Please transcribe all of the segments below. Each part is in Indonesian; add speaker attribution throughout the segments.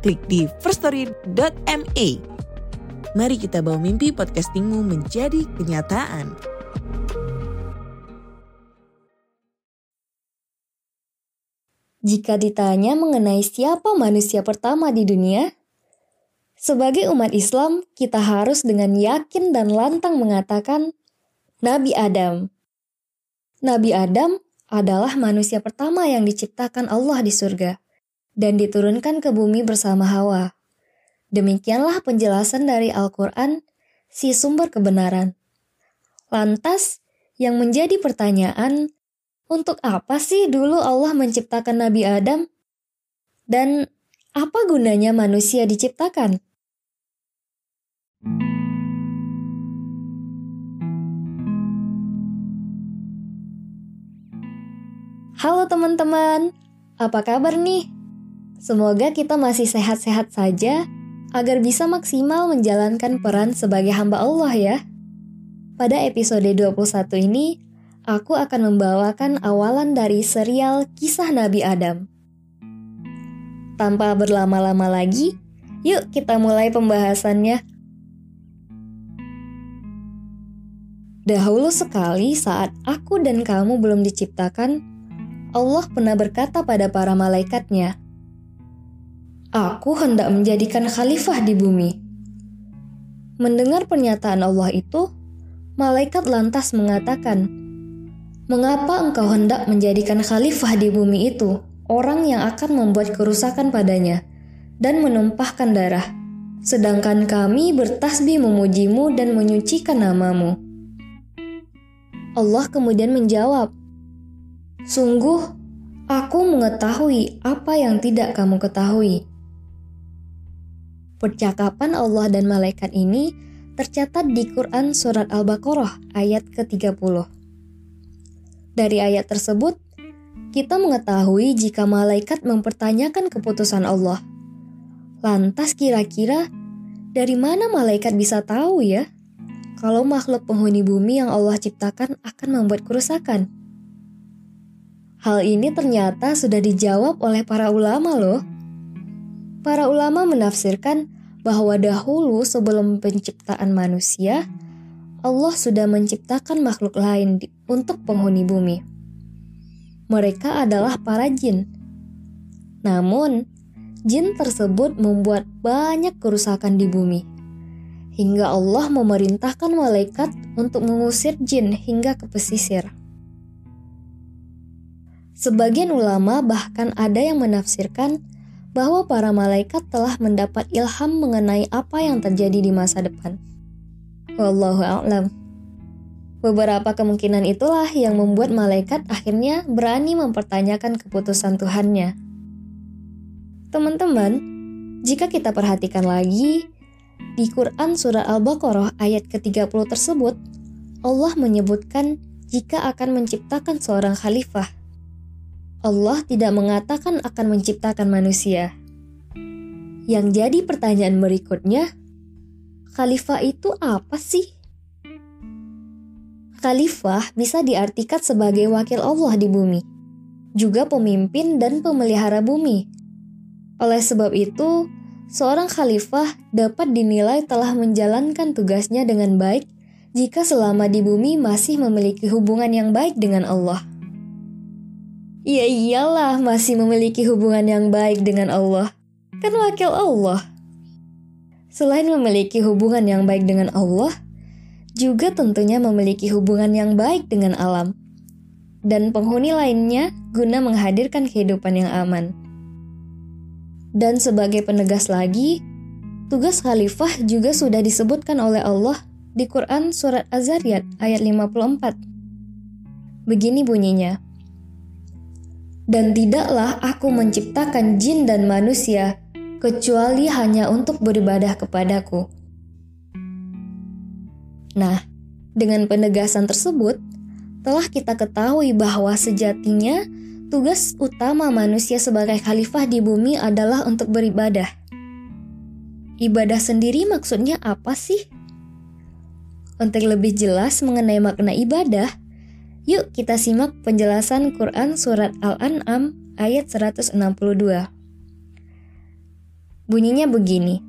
Speaker 1: klik di firststory.me. Mari kita bawa mimpi podcastingmu menjadi kenyataan.
Speaker 2: Jika ditanya mengenai siapa manusia pertama di dunia, sebagai umat Islam, kita harus dengan yakin dan lantang mengatakan Nabi Adam. Nabi Adam adalah manusia pertama yang diciptakan Allah di surga dan diturunkan ke bumi bersama Hawa. Demikianlah penjelasan dari Al-Quran, si sumber kebenaran. Lantas, yang menjadi pertanyaan, untuk apa sih dulu Allah menciptakan Nabi Adam? Dan apa gunanya manusia diciptakan? Halo teman-teman, apa kabar nih? Semoga kita masih sehat-sehat saja agar bisa maksimal menjalankan peran sebagai hamba Allah ya. Pada episode 21 ini, aku akan membawakan awalan dari serial Kisah Nabi Adam. Tanpa berlama-lama lagi, yuk kita mulai pembahasannya. Dahulu sekali saat aku dan kamu belum diciptakan, Allah pernah berkata pada para malaikatnya, Aku hendak menjadikan khalifah di bumi. Mendengar pernyataan Allah itu, malaikat lantas mengatakan, "Mengapa engkau hendak menjadikan khalifah di bumi itu orang yang akan membuat kerusakan padanya dan menumpahkan darah, sedangkan kami bertasbih memujimu dan menyucikan namamu?" Allah kemudian menjawab, "Sungguh, aku mengetahui apa yang tidak kamu ketahui." Percakapan Allah dan malaikat ini tercatat di Quran Surat Al-Baqarah ayat ke-30. Dari ayat tersebut, kita mengetahui jika malaikat mempertanyakan keputusan Allah. Lantas kira-kira dari mana malaikat bisa tahu ya kalau makhluk penghuni bumi yang Allah ciptakan akan membuat kerusakan? Hal ini ternyata sudah dijawab oleh para ulama loh. Para ulama menafsirkan bahwa dahulu sebelum penciptaan manusia, Allah sudah menciptakan makhluk lain di, untuk penghuni bumi. Mereka adalah para jin. Namun, jin tersebut membuat banyak kerusakan di bumi. Hingga Allah memerintahkan malaikat untuk mengusir jin hingga ke pesisir. Sebagian ulama bahkan ada yang menafsirkan bahwa para malaikat telah mendapat ilham mengenai apa yang terjadi di masa depan. Wallahu a'lam. Beberapa kemungkinan itulah yang membuat malaikat akhirnya berani mempertanyakan keputusan Tuhannya. Teman-teman, jika kita perhatikan lagi, di Quran Surah Al-Baqarah ayat ke-30 tersebut, Allah menyebutkan jika akan menciptakan seorang khalifah. Allah tidak mengatakan akan menciptakan manusia. Yang jadi pertanyaan berikutnya, khalifah itu apa sih? Khalifah bisa diartikan sebagai wakil Allah di bumi, juga pemimpin dan pemelihara bumi. Oleh sebab itu, seorang khalifah dapat dinilai telah menjalankan tugasnya dengan baik jika selama di bumi masih memiliki hubungan yang baik dengan Allah. Ya iyalah masih memiliki hubungan yang baik dengan Allah. Kan wakil Allah. Selain memiliki hubungan yang baik dengan Allah, juga tentunya memiliki hubungan yang baik dengan alam. Dan penghuni lainnya guna menghadirkan kehidupan yang aman. Dan sebagai penegas lagi, tugas khalifah juga sudah disebutkan oleh Allah di Quran Surat Az-Zariyat ayat 54. Begini bunyinya, dan tidaklah aku menciptakan jin dan manusia, kecuali hanya untuk beribadah kepadaku. Nah, dengan penegasan tersebut, telah kita ketahui bahwa sejatinya tugas utama manusia sebagai khalifah di bumi adalah untuk beribadah. Ibadah sendiri maksudnya apa sih? Untuk lebih jelas mengenai makna ibadah, yuk kita simak penjelasan Quran Surat Al-An'am ayat 162. Bunyinya begini.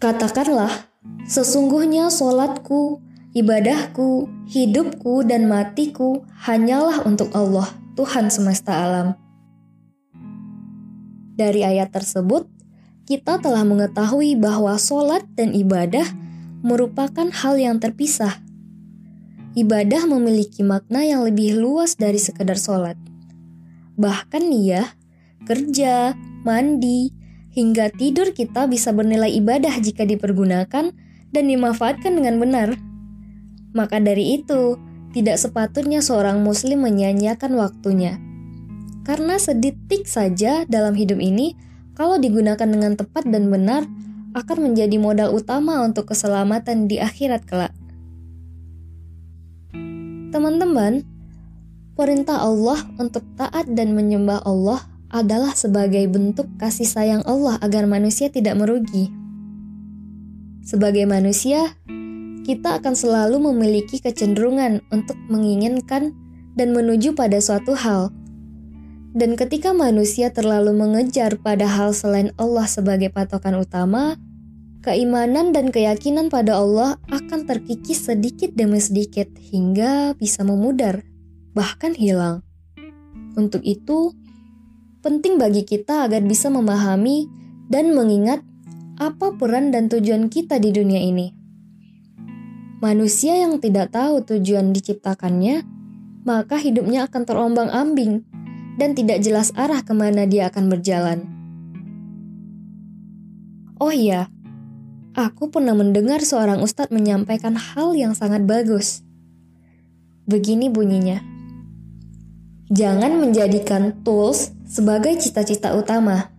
Speaker 2: Katakanlah, sesungguhnya solatku, ibadahku, hidupku, dan matiku hanyalah untuk Allah, Tuhan semesta alam. Dari ayat tersebut, kita telah mengetahui bahwa solat dan ibadah merupakan hal yang terpisah. Ibadah memiliki makna yang lebih luas dari sekedar solat. Bahkan nih ya, kerja, mandi, hingga tidur kita bisa bernilai ibadah jika dipergunakan dan dimanfaatkan dengan benar. Maka dari itu, tidak sepatutnya seorang muslim menyanyiakan waktunya. Karena sedetik saja dalam hidup ini kalau digunakan dengan tepat dan benar, akan menjadi modal utama untuk keselamatan di akhirat kelak. Teman-teman, perintah Allah untuk taat dan menyembah Allah adalah sebagai bentuk kasih sayang Allah agar manusia tidak merugi. Sebagai manusia, kita akan selalu memiliki kecenderungan untuk menginginkan dan menuju pada suatu hal dan ketika manusia terlalu mengejar pada hal selain Allah sebagai patokan utama, keimanan dan keyakinan pada Allah akan terkikis sedikit demi sedikit hingga bisa memudar, bahkan hilang. Untuk itu, penting bagi kita agar bisa memahami dan mengingat apa peran dan tujuan kita di dunia ini. Manusia yang tidak tahu tujuan diciptakannya, maka hidupnya akan terombang-ambing dan tidak jelas arah ke mana dia akan berjalan. Oh iya, aku pernah mendengar seorang ustadz menyampaikan hal yang sangat bagus. Begini bunyinya. Jangan menjadikan tools sebagai cita-cita utama.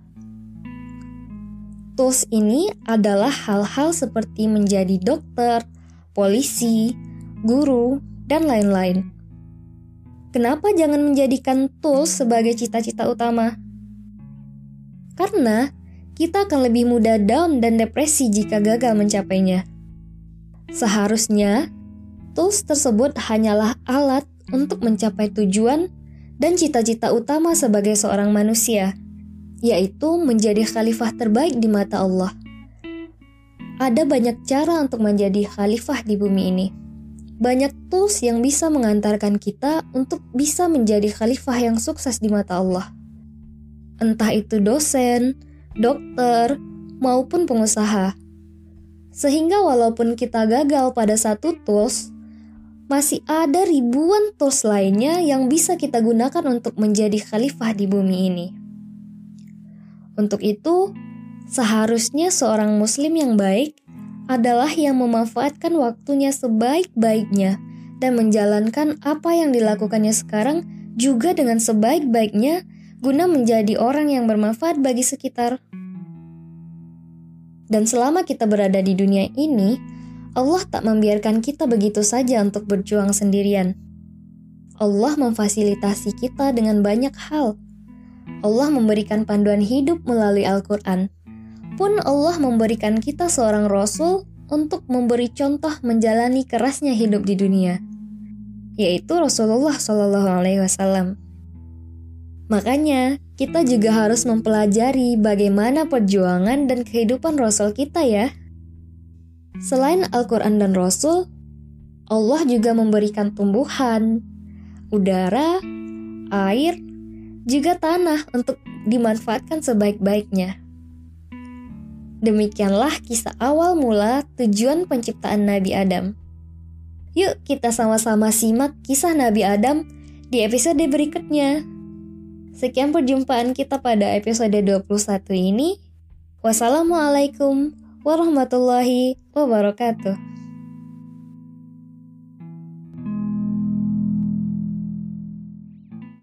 Speaker 2: Tools ini adalah hal-hal seperti menjadi dokter, polisi, guru, dan lain-lain. Kenapa jangan menjadikan tools sebagai cita-cita utama? Karena kita akan lebih mudah down dan depresi jika gagal mencapainya. Seharusnya, tools tersebut hanyalah alat untuk mencapai tujuan dan cita-cita utama sebagai seorang manusia, yaitu menjadi khalifah terbaik di mata Allah. Ada banyak cara untuk menjadi khalifah di bumi ini banyak tools yang bisa mengantarkan kita untuk bisa menjadi khalifah yang sukses di mata Allah. Entah itu dosen, dokter, maupun pengusaha. Sehingga walaupun kita gagal pada satu tools, masih ada ribuan tools lainnya yang bisa kita gunakan untuk menjadi khalifah di bumi ini. Untuk itu, seharusnya seorang muslim yang baik adalah yang memanfaatkan waktunya sebaik-baiknya dan menjalankan apa yang dilakukannya sekarang juga dengan sebaik-baiknya guna menjadi orang yang bermanfaat bagi sekitar. Dan selama kita berada di dunia ini, Allah tak membiarkan kita begitu saja untuk berjuang sendirian. Allah memfasilitasi kita dengan banyak hal. Allah memberikan panduan hidup melalui Al-Quran pun Allah memberikan kita seorang rasul untuk memberi contoh menjalani kerasnya hidup di dunia, yaitu Rasulullah Shallallahu Alaihi Wasallam. Makanya, kita juga harus mempelajari bagaimana perjuangan dan kehidupan Rasul kita ya. Selain Al-Quran dan Rasul, Allah juga memberikan tumbuhan, udara, air, juga tanah untuk dimanfaatkan sebaik-baiknya. Demikianlah kisah awal mula tujuan penciptaan Nabi Adam. Yuk kita sama-sama simak kisah Nabi Adam di episode berikutnya. Sekian perjumpaan kita pada episode 21 ini. Wassalamualaikum warahmatullahi wabarakatuh.